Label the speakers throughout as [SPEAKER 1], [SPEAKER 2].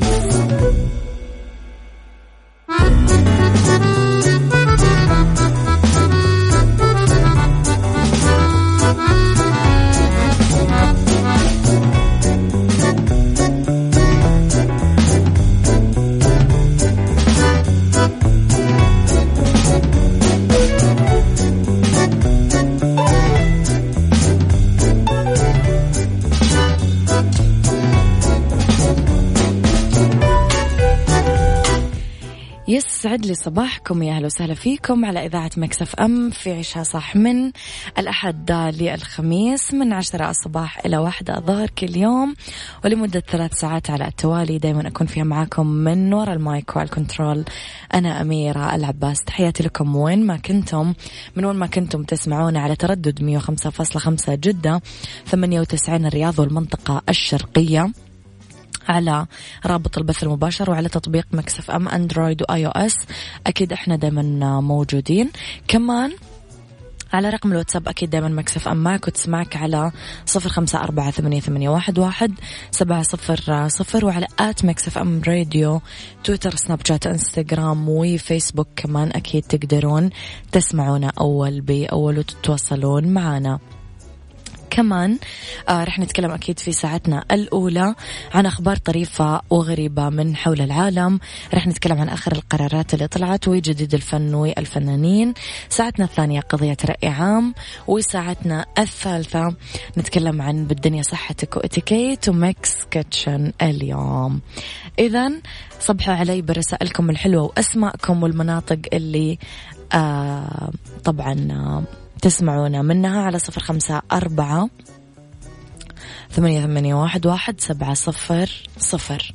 [SPEAKER 1] في
[SPEAKER 2] يسعد لي صباحكم يا أهلا وسهلا فيكم على إذاعة Mix FM في عيشها صح من الأحد للخميس من عشرة الصباح إلى واحدة الظهر كل يوم ولمدة ثلاث ساعات على التوالي. دائما أكون فيها معاكم من وراء ال mic وال control أنا أميرة العباس تحياتي لكم وين ما كنتم من وين ما كنتم تسمعونا على تردد 105.5 جدة 98 الرياض والمنطقة الشرقية. على رابط البث المباشر وعلى تطبيق Mix FM Android و iOS. أكيد إحنا دائما موجودين. كمان على رقم الواتساب أكيد دائما Mix FM معك وتسمعك على صفر خمسة أربعة ثمانية, ثمانية واحد, واحد سبعة صفر صفر وعلى at Mix FM Radio تويتر سناب شات إنستغرام وفيسبوك كمان أكيد تقدرون تسمعونا أول بأول وتتواصلون معنا. كمان آه رح نتكلم أكيد في ساعتنا الأولى عن أخبار طريفة وغريبة من حول العالم. رح نتكلم عن آخر القرارات اللي طلعت وجديد الفن والفنانين ساعتنا الثانية قضية رأي عام. وساعتنا الثالثة نتكلم عن بالدنيا صحتك وإتيكيت و Mix Kitchen اليوم. إذا صبحوا علي برسائلكم الحلوة وأسماءكم والمناطق اللي آه طبعا آه تسمعونا منها على صفر خمسة أربعة ثمانية ثمانية واحد واحد سبعة صفر صفر.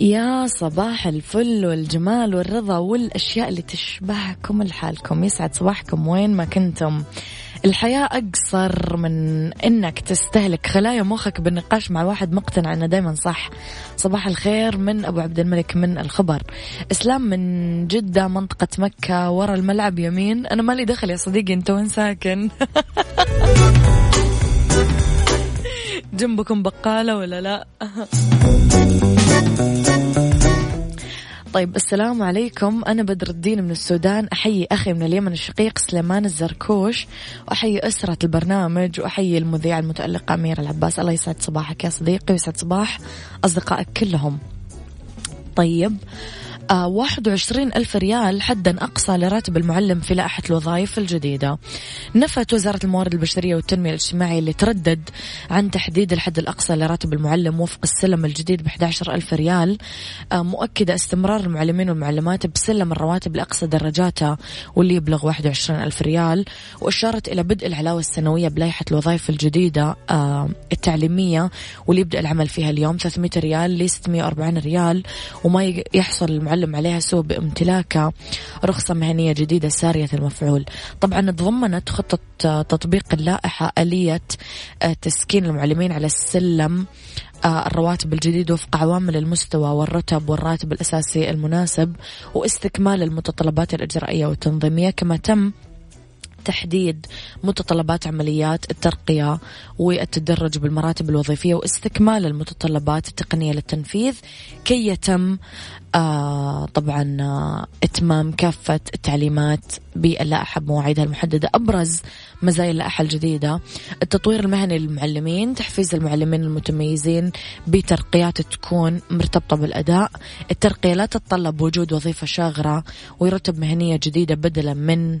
[SPEAKER 2] يا صباح الفل والجمال والرضا والأشياء اللي تشبهكم لحالكم. يسعد صباحكم وين ما كنتم. الحياة أقصر من أنك تستهلك خلايا مخك بالنقاش مع واحد مقتنع أنه دايما صح. صباح الخير من أبو عبد الملك من الخبر. إسلام من جدة منطقة مكة ورا الملعب يمين. أنا مالي دخل يا صديقي أنت وين ساكن؟ جنبكم بقالة ولا لا؟ طيب السلام عليكم. أنا بدر الدين من السودان. أحيي أخي من اليمن الشقيق سليمان الزركوش وأحيي أسرة البرنامج وأحيي المذيعة المتألقة أميرة العباس. الله يسعد صباحك يا صديقي ويسعد صباح أصدقائك كلهم. طيب آه، واحد وعشرين ألف ريال حدا أقصى لراتب المعلم في لائحة الوظائف الجديدة. نفت وزارة الموارد البشرية والتنمية الاجتماعية اللي تردد عن تحديد الحد الأقصى لراتب المعلم وفق السلم الجديد ب ألف ريال. آه، مؤكدة استمرار المعلمين والمعلمات بسلم الرواتب لأقصى درجاتها واللي يبلغ 21 ألف ريال وأشارت إلى بدء العلاوة السنوية بلائحة الوظائف الجديدة آه، التعليمية واللي يبدأ العمل فيها اليوم 300 ريال ل 640 ريال وما يحصل المعلم المعلم عليها سوء بامتلاكها رخصة مهنية جديدة سارية المفعول. طبعا تضمنت خطة تطبيق اللائحة آلية تسكين المعلمين على السلم آه، الرواتب الجديد وفق عوامل المستوى والرتب والراتب الأساسي المناسب واستكمال المتطلبات الإجرائية والتنظيمية. كما تم تحديد متطلبات عمليات الترقية والتدرج بالمراتب الوظيفية واستكمال المتطلبات التقنية للتنفيذ كي يتم آه طبعا آه إتمام كافة التعليمات باللائحة بمواعيدها المحددة أبرز مزايا اللائحة الجديدة. التطوير المهني للمعلمين تحفيز المعلمين المتميزين بترقيات تكون مرتبطة بالأداء. الترقية لا تتطلب وجود وظيفة شاغرة ويرتب مهنية جديدة بدلا من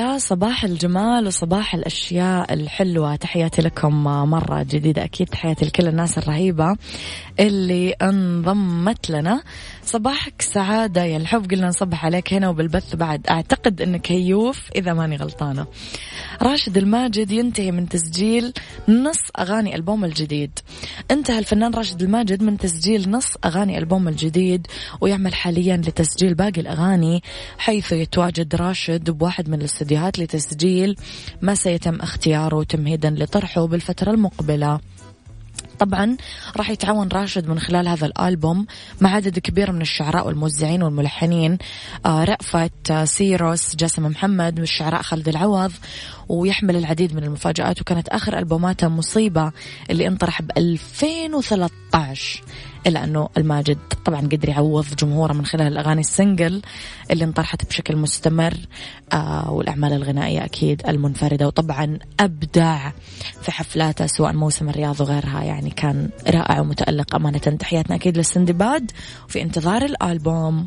[SPEAKER 2] يا صباح الجمال وصباح الأشياء الحلوة. تحياتي لكم مرة جديدة. أكيد تحياتي لكل الناس الرهيبة اللي انضمت لنا. صباحك سعادة. يا الحب قلنا نصبح عليك هنا وبالبث بعد. أعتقد أنك هيوف إذا ماني غلطانة. راشد الماجد ينتهي من تسجيل نص أغاني ألبوم الجديد. انتهى الفنان راشد الماجد من تسجيل نص أغاني ألبوم الجديد ويعمل حاليا لتسجيل باقي الأغاني حيث يتواجد راشد بواحد من الاستديوهات لتسجيل ما سيتم اختياره تمهيدا لطرحه بالفترة المقبلة. طبعا راح يتعاون راشد من خلال هذا الألبوم مع عدد كبير من الشعراء والموزعين والملحنين. آه رأفت آه سيروس جاسم محمد والشعراء خالد العوض ويحمل العديد من المفاجآت. وكانت آخر ألبوماته مصيبة اللي انطرح ب 2013 إلا أنه الماجد طبعا قدر يعوض جمهوره من خلال الأغاني السنجل اللي انطرحت بشكل مستمر آه والأعمال الغنائية أكيد المنفردة وطبعا أبدع في حفلاته سواء موسم الرياض وغيرها يعني كان رائع ومتألق أمانة. تحياتنا أكيد للسندباد وفي انتظار الألبوم.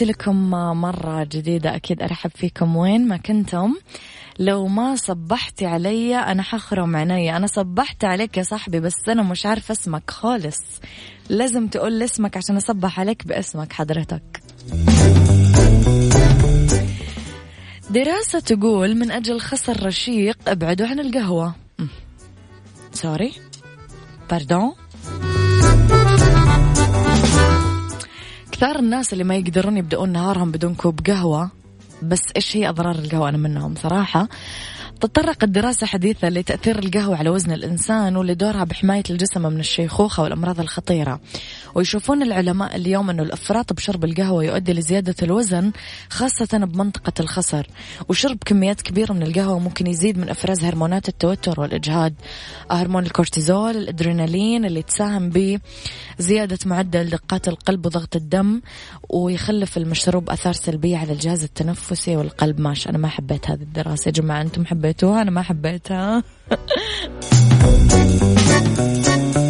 [SPEAKER 2] تحياتي لكم مرة جديدة أكيد أرحب فيكم وين ما كنتم. لو ما صبحتي علي أنا حخرم عيني. أنا صبحت عليك يا صاحبي بس أنا مش عارفة اسمك خالص. لازم تقول اسمك عشان أصبح عليك باسمك حضرتك. دراسة تقول من أجل خصر رشيق ابعدوا عن القهوة. سوري باردون كثار الناس اللي ما يقدرون يبدأون نهارهم بدون كوب قهوة بس إيش هي أضرار القهوة؟ أنا منهم صراحة. تطرقت دراسة حديثة لتأثير القهوة على وزن الإنسان ولدورها بحماية الجسم من الشيخوخة والأمراض الخطيرة. ويشوفون العلماء اليوم أنه الإفراط بشرب القهوة يؤدي لزيادة الوزن خاصة بمنطقة الخصر. وشرب كميات كبيرة من القهوة ممكن يزيد من إفراز هرمونات التوتر والإجهاد. هرمون الكورتيزول الأدرينالين اللي تساهم بزيادة معدل دقات القلب وضغط الدم ويخلف المشروب أثار سلبية على الجهاز التنفسي والقلب. ماشي أنا ما حبيت هذه الدراسة. يا جماعة أنتم حبيتوها أنا ما حبيتها.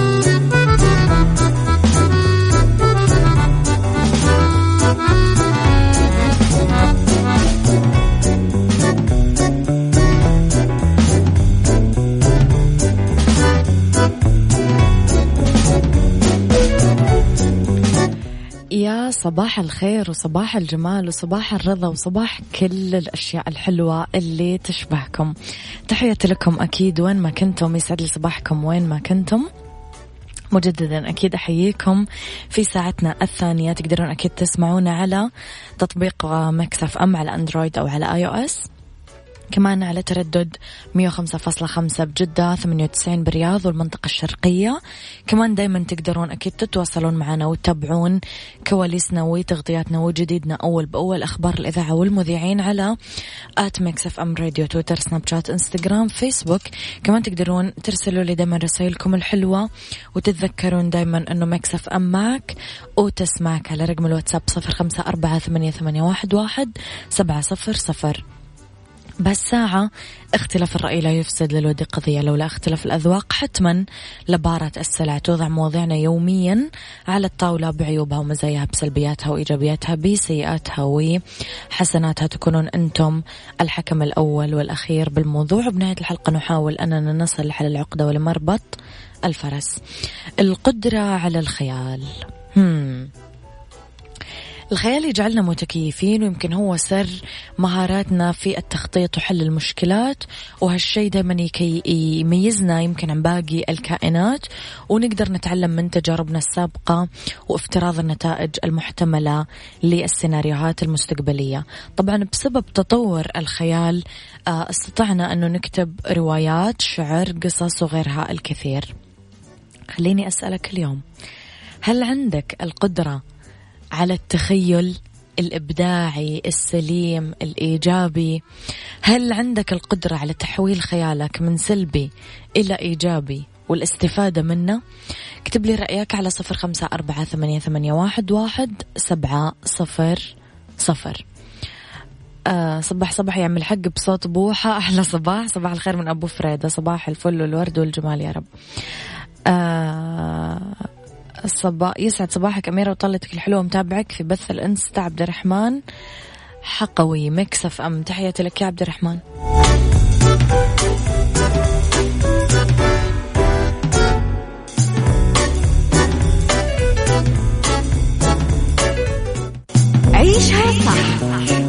[SPEAKER 2] صباح الخير وصباح الجمال وصباح الرضا وصباح كل الأشياء الحلوة اللي تشبهكم. تحياتي لكم أكيد وين ما كنتم يسعد لي صباحكم وين ما كنتم. مجددا أكيد أحييكم في ساعتنا الثانية تقدرون أكيد تسمعونا على تطبيق Mix FM على أندرويد أو على iOS كمان على تردد 105.5 بجدة 98 بالرياض والمنطقة الشرقية. كمان دايما تقدرون أكيد تتواصلون معنا وتتابعون كواليسنا وتغطياتنا وجديدنا أول بأول. أخبار الإذاعة والمذيعين على at Mix FM Radio تويتر سناب شات إنستغرام فيسبوك. كمان تقدرون ترسلوا لي دايما رسائلكم الحلوة وتتذكرون دايما أنه Mix FM معك وتسمعك على رقم الواتساب صفر خمسة أربعة ثمانية واحد سبعة صفر صفر. بس ساعة اختلاف الرأي لا يفسد للود قضية لولا اختلاف الأذواق حتما لبارة السلع. توضع مواضيعنا يوميا على الطاولة بعيوبها ومزاياها بسلبياتها وإيجابياتها بسيئاتها وحسناتها. تكونون أنتم الحكم الأول والأخير بالموضوع. وبنهاية الحلقة نحاول أننا نصل لحل العقدة ولمربط الفرس. القدرة على الخيال. هم. الخيال يجعلنا متكيفين ويمكن هو سر مهاراتنا في التخطيط وحل المشكلات وهالشيء دائما يميزنا يمكن عن باقي الكائنات ونقدر نتعلم من تجاربنا السابقة وافتراض النتائج المحتملة للسيناريوهات المستقبلية. طبعا بسبب تطور الخيال آه، استطعنا أنه نكتب روايات شعر قصص وغيرها الكثير. خليني أسألك اليوم هل عندك القدرة على التخيل الإبداعي السليم الإيجابي. هل عندك القدرة على تحويل خيالك من سلبي إلى إيجابي والاستفادة منه؟ اكتب لي رأيك على صفر خمسة أربعة ثمانية, ثمانية واحد, واحد سبعة صفر صفر. آه صباح صباح يعمل حق بصوت بوحة. أحلى صباح. صباح الخير من أبو فريدة. صباح الفل والورد والجمال يا رب. آه الصباح يسعد صباحك أميرة وطلتك الحلوة متابعك في بث الإنستا عبد الرحمن حقوي مكسف أم. تحياتي لك يا عبد الرحمن.
[SPEAKER 3] عيشها صح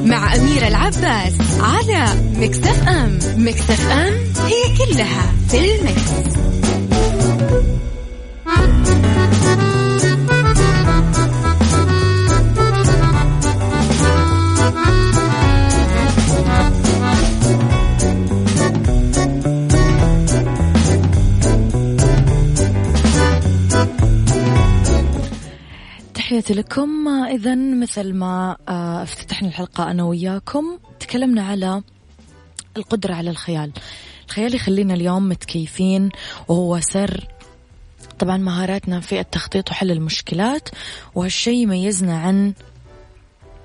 [SPEAKER 3] مع أميرة العباس على مكتف أم. مكتف أم هي كلها في المكس.
[SPEAKER 2] تحياتي لكم. إذا مثل ما آه، افتتحنا الحلقة أنا وياكم تكلمنا على القدرة على الخيال. الخيال يخلينا اليوم متكيفين وهو سر. طبعا مهاراتنا في التخطيط وحل المشكلات وهالشي يميزنا عن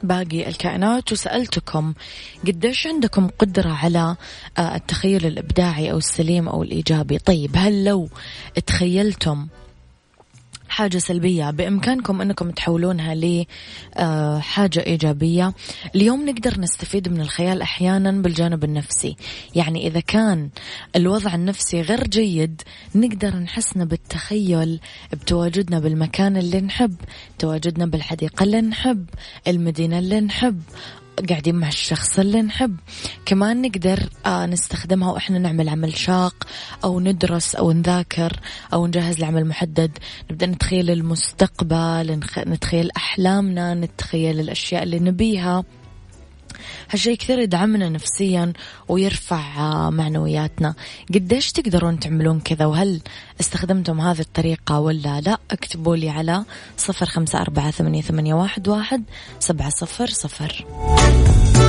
[SPEAKER 2] باقي الكائنات. وسألتكم قديش عندكم قدرة على آه، التخيل الإبداعي أو السليم أو الإيجابي؟ طيب هل لو تخيلتم حاجة سلبية. بإمكانكم أنكم تحولونها لحاجة إيجابية. اليوم نقدر نستفيد من الخيال أحيانا بالجانب النفسي. يعني إذا كان الوضع النفسي غير جيد نقدر نحسن بالتخيل بتواجدنا بالمكان اللي نحب تواجدنا بالحديقة اللي نحب المدينة اللي نحب قاعدين مع الشخص اللي نحب. كمان نقدر آه نستخدمها وإحنا نعمل عمل شاق أو ندرس أو نذاكر أو نجهز لعمل محدد. نبدأ نتخيل المستقبل نتخيل أحلامنا نتخيل الأشياء اللي نبيها. هالشيء كثير يدعمنا نفسيا ويرفع معنوياتنا. قديش تقدرون تعملون كذا؟ وهل استخدمتم هذه الطريقة ولا لا؟ اكتبوا لي على صفر خمسة أربعة ثمانية, واحد سبعة صفر صفر.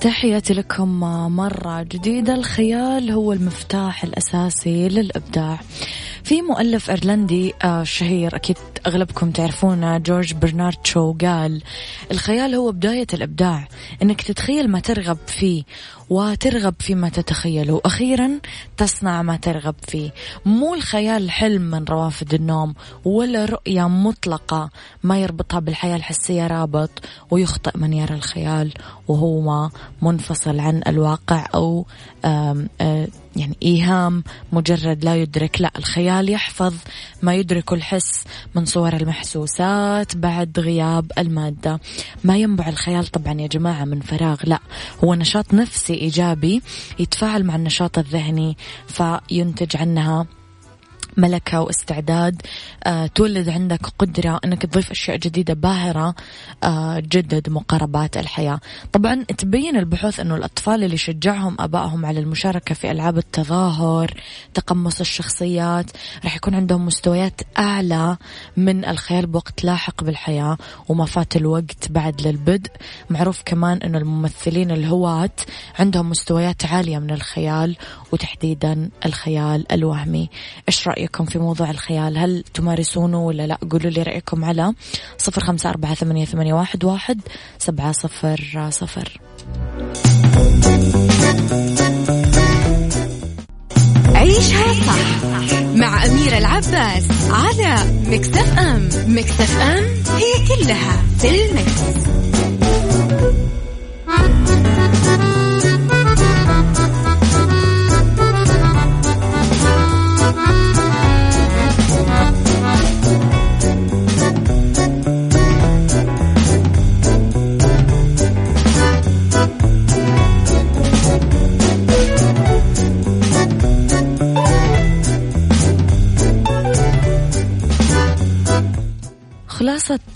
[SPEAKER 2] تحياتي لكم مرة جديدة. الخيال هو المفتاح الأساسي للإبداع. في مؤلف إيرلندي آه، شهير أكيد أغلبكم تعرفونه جورج برنارد شو قال الخيال هو بداية الإبداع. إنك تتخيل ما ترغب فيه وترغب فيما تتخيله. وأخيرا تصنع ما ترغب فيه. مو الخيال حلم من روافد النوم ولا رؤية مطلقة ما يربطها بالحياة الحسية رابط ويخطئ من يرى الخيال وهو منفصل عن الواقع أو آم يعني إيهام مجرد لا يدرك. لا الخيال يحفظ ما يدرك الحس من صور المحسوسات بعد غياب المادة. ما ينبع الخيال طبعا يا جماعة من فراغ لا. هو نشاط نفسي إيجابي يتفاعل مع النشاط الذهني فينتج عنها ملكة واستعداد آه، تولد عندك قدرة أنك تضيف أشياء جديدة باهرة آه، تجدد مقاربات الحياة. طبعا تبين البحوث أنه الأطفال اللي شجعهم أبائهم على المشاركة في ألعاب التظاهر تقمص الشخصيات راح يكون عندهم مستويات أعلى من الخيال بوقت لاحق بالحياة وما فات الوقت بعد للبدء. معروف كمان أنه الممثلين الهواة عندهم مستويات عالية من الخيال وتحديدا الخيال الوهمي. إيش رأيك رأيكم في موضوع الخيال؟ هل تمارسونه ولا لا؟ قولوا لي رأيكم على صفر خمسة أربعة ثمانية, ثمانية واحد, واحد سبعة صفر صفر.
[SPEAKER 3] عيشها صح مع أميرة العباس على مكتف أم. مكتف أم هي كلها في المكس.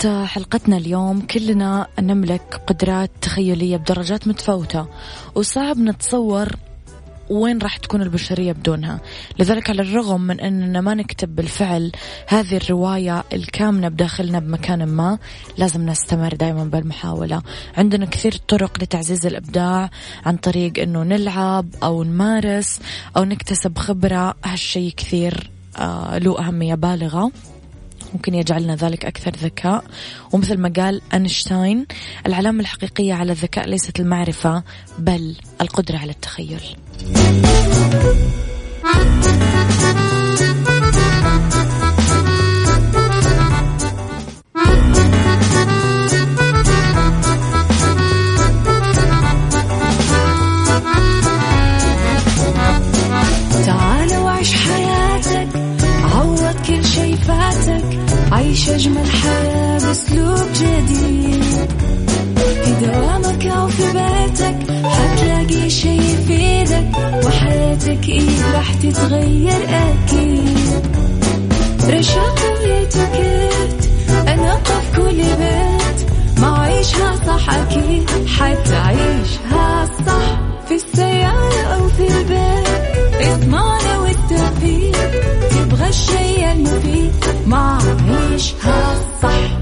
[SPEAKER 2] حلقتنا اليوم كلنا نملك قدرات تخيلية بدرجات متفاوتة وصعب نتصور وين راح تكون البشرية بدونها. لذلك على الرغم من أننا ما نكتب بالفعل هذه الرواية الكامنة بداخلنا بمكان ما لازم نستمر دائما بالمحاولة. عندنا كثير طرق لتعزيز الإبداع عن طريق أنه نلعب أو نمارس أو نكتسب خبرة هالشي كثير آه له أهمية بالغة. ممكن يجعلنا ذلك أكثر ذكاء. ومثل ما قال أينشتاين العلامة الحقيقية على الذكاء ليست المعرفة بل القدرة على التخيل.
[SPEAKER 1] دوامك أو في بيتك حتلاقي شي يفيدك وحياتك إيه راح تتغير أكيد. رشاق ويتوكيت أنا قف كل بيت ما عيشها صح أكيد حتعيشها صح في السيارة أو في البيت. اضمعنا والتوفيق تبغى الشيء المفيد ما عيشها صح.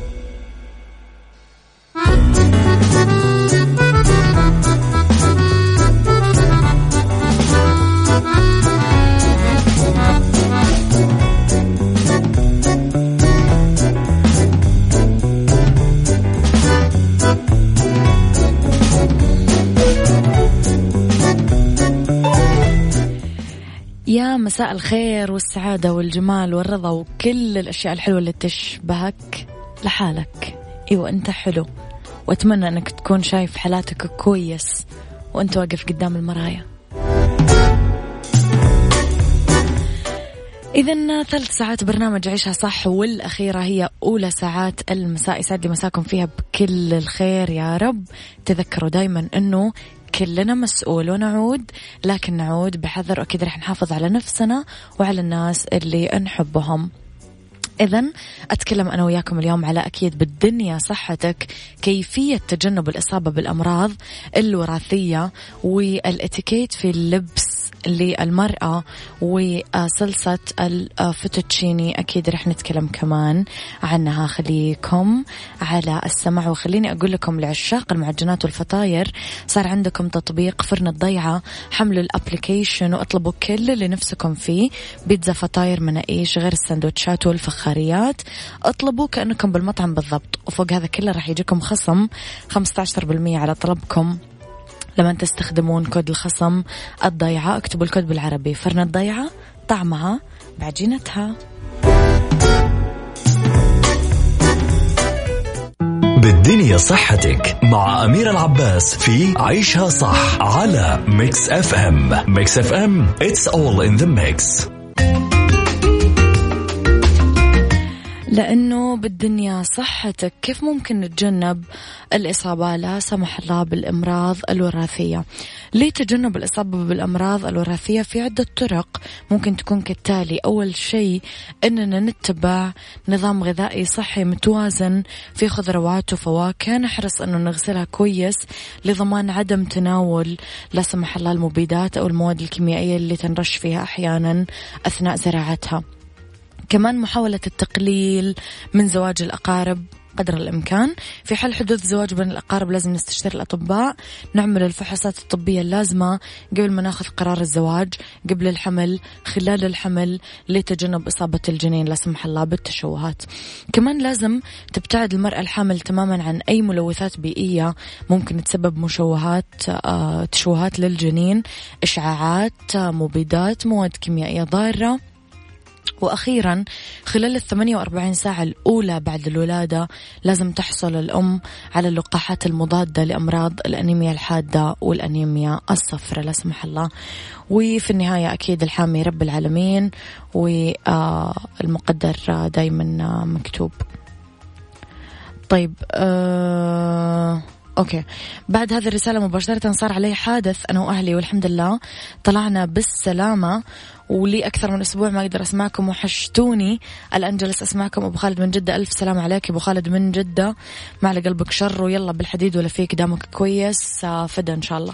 [SPEAKER 2] مساء الخير والسعادة والجمال والرضا وكل الأشياء الحلوة اللي تشبهك لحالك. أيوة أنت حلو. وأتمنى أنك تكون شايف حالاتك كويس وأنت واقف قدام المرايا. إذا ثلاث ساعات برنامج عيشها صح والأخيرة هي أولى ساعات المساء. يسعد لي مساكم فيها بكل الخير يا رب. تذكروا دايما أنه كلنا مسؤول ونعود لكن نعود بحذر. وأكيد رح نحافظ على نفسنا وعلى الناس اللي نحبهم. إذا أتكلم أنا وياكم اليوم على أكيد بالدنيا صحتك كيفية تجنب الإصابة بالأمراض الوراثية والإتيكيت في اللبس للمرأة وصلصة الفوتوتشيني. أكيد رح نتكلم كمان عنها. خليكم على السمع وخليني أقول لكم لعشاق المعجنات والفطاير صار عندكم تطبيق فرن الضيعة. حملوا ال application واطلبوا كل اللي نفسكم فيه. بيتزا فطاير مناقيش غير السندوتشات والفخاريات. اطلبوا كأنكم بالمطعم بالضبط. وفوق هذا كله راح يجيكم خصم 15% على طلبكم. لما تستخدمون كود الخصم الضيعة. اكتبوا الكود بالعربي. فرن الضيعة طعمها بعجينتها.
[SPEAKER 4] بالدنيا صحتك مع أمير العباس في عيشها صح على Mix FM Mix FM it's all in the mix.
[SPEAKER 2] لأنه بالدنيا صحتك كيف ممكن نتجنب الإصابة؟ لا سمح الله بالأمراض الوراثية. لتجنب الإصابة بالأمراض الوراثية؟ في عدة طرق. ممكن تكون كالتالي أول شيء أننا نتبع نظام غذائي صحي متوازن في خضروات وفواكه. نحرص أنه نغسلها كويس لضمان عدم تناول لا سمح الله المبيدات أو المواد الكيميائية اللي تنرش فيها أحيانا أثناء زراعتها. كمان محاولة التقليل من زواج الأقارب قدر الإمكان. في حال حدوث زواج بين الأقارب لازم نستشير الأطباء. نعمل الفحوصات الطبية اللازمة قبل ما ناخذ قرار الزواج قبل الحمل خلال الحمل لتجنب إصابة الجنين لا سمح الله بالتشوهات. كمان لازم تبتعد المرأة الحامل تماما عن أي ملوثات بيئية ممكن تسبب مشوهات آه، تشوهات للجنين إشعاعات آه، مبيدات مواد كيميائية ضارة. وأخيرا خلال الثمانية وأربعين ساعة الأولى بعد الولادة لازم تحصل الأم على اللقاحات المضادة لأمراض الأنيميا الحادة والأنيميا الصفراء لا سمح الله. وفي النهاية أكيد الحامي رب العالمين والمقدر دايما مكتوب. طيب أه أوكي. بعد هذه الرسالة مباشرة صار علي حادث أنا وأهلي والحمد لله. طلعنا بالسلامة ولي أكثر من أسبوع ما أقدر أسمعكم وحشتوني. الآن جلس أسمعكم. أبو خالد من جدة ألف سلام عليك أبو خالد من جدة. ما على قلبك شر ويلا بالحديد ولا فيك دامك كويس فدا إن شاء الله.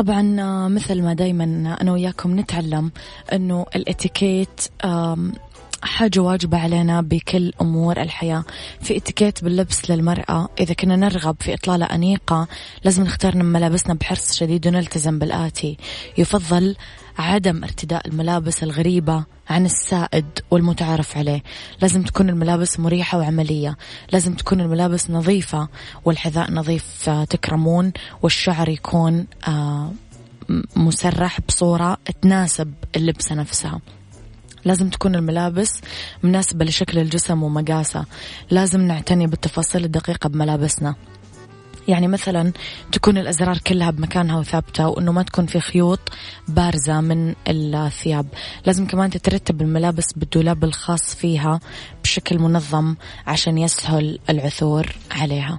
[SPEAKER 2] طبعا آه، مثل ما دايما أنا وياكم نتعلم إنه الإتيكيت حاجة واجبة علينا بكل أمور الحياة. في اتيكيت باللبس للمرأة. إذا كنا نرغب في إطلالة أنيقة لازم نختار ملابسنا بحرص شديد ونلتزم بالآتي. يفضل عدم ارتداء الملابس الغريبة عن السائد والمتعارف عليه. لازم تكون الملابس مريحة وعملية. لازم تكون الملابس نظيفة والحذاء نظيف آه، تكرمون والشعر يكون آه مسرح بصورة تناسب اللبسة نفسها. لازم تكون الملابس مناسبة لشكل الجسم ومقاسه. لازم نعتني بالتفاصيل الدقيقة بملابسنا. يعني مثلا تكون الأزرار كلها بمكانها وثابتة وأنه ما تكون في خيوط بارزة من الثياب. لازم كمان تترتب الملابس بالدولاب الخاص فيها بشكل منظم عشان يسهل العثور عليها.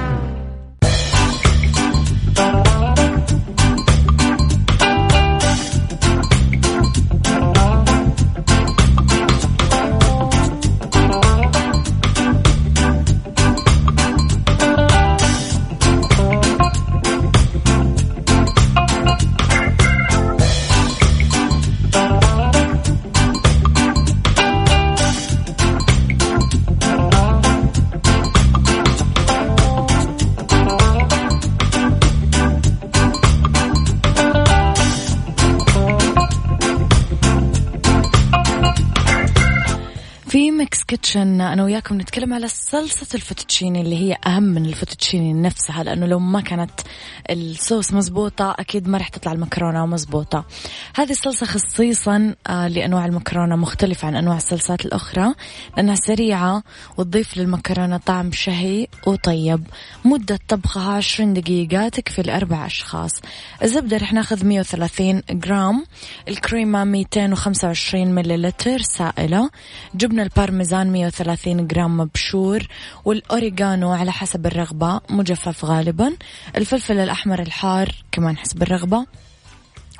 [SPEAKER 2] Kitchen أنا وياكم نتكلم على صلصة الفوتوتشيني اللي هي أهم من الفوتوتشيني نفسها لأنه لو ما كانت الصوص مزبوطة أكيد ما راح تطلع المكرونة مزبوطة. هذه الصلصة خصيصا آه، لأنواع المكرونة مختلفة عن أنواع الصلصات الأخرى لأنها سريعة وتضيف للمكرونة طعم شهي وطيب. مدة طبخها 20 دقيقة تكفي لأربع أشخاص. الزبدة رح ناخذ 130 جرام الكريمة 225 مليلتر سائلة. جبنة البارميزان 130 جرام مبشور والأوريغانو على حسب الرغبة مجفف غالبا الفلفل الأحمر الحار كمان حسب الرغبة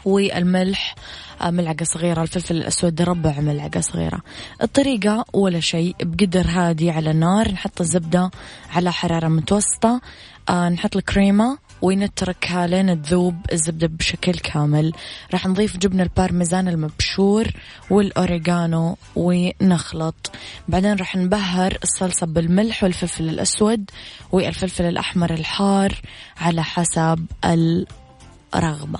[SPEAKER 2] والملح آه، ملعقة صغيرة الفلفل الأسود ربع ملعقة صغيرة. الطريقة ولا شيء بقدر هادي على النار نحط الزبدة على حرارة متوسطة آه، نحط الكريمة ونتركها لين تذوب الزبدة بشكل كامل. راح نضيف جبن البارميزان المبشور والأوريغانو ونخلط. بعدين راح نبهر الصلصة بالملح والفلفل الأسود والفلفل الأحمر الحار على حسب الرغبة.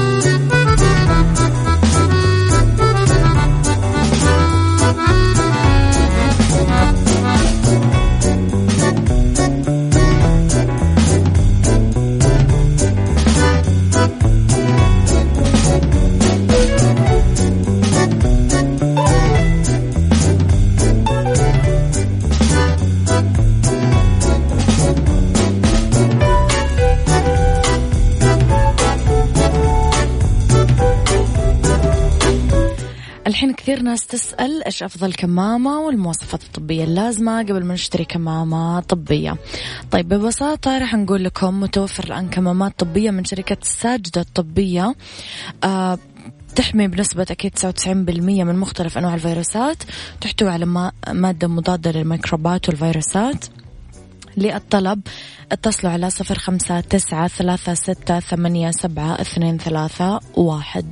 [SPEAKER 2] ناس تسأل إيش أفضل كمامة والمواصفات الطبية اللازمة قبل ما نشتري كمامة طبية. طيب ببساطة راح نقول لكم متوفر الآن كمامات طبية من شركة الساجدة الطبية. آه تحمي بنسبة أكيد 99% من مختلف أنواع الفيروسات. تحتوي على مادة مضادة للميكروبات والفيروسات. للطلب اتصلوا على صفر خمسة تسعة ثلاثة ستة ثمانية سبعة اثنين ثلاثة واحد.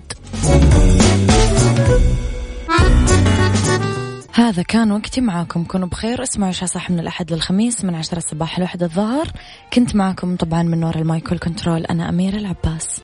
[SPEAKER 2] هذا كان وقتي معاكم. كونوا بخير. اسمعوا شا صح من الأحد للخميس من عشرة الصباح لوحدة الظهر. كنت معاكم طبعا من وراء المايكل كنترول أنا أميرة العباس.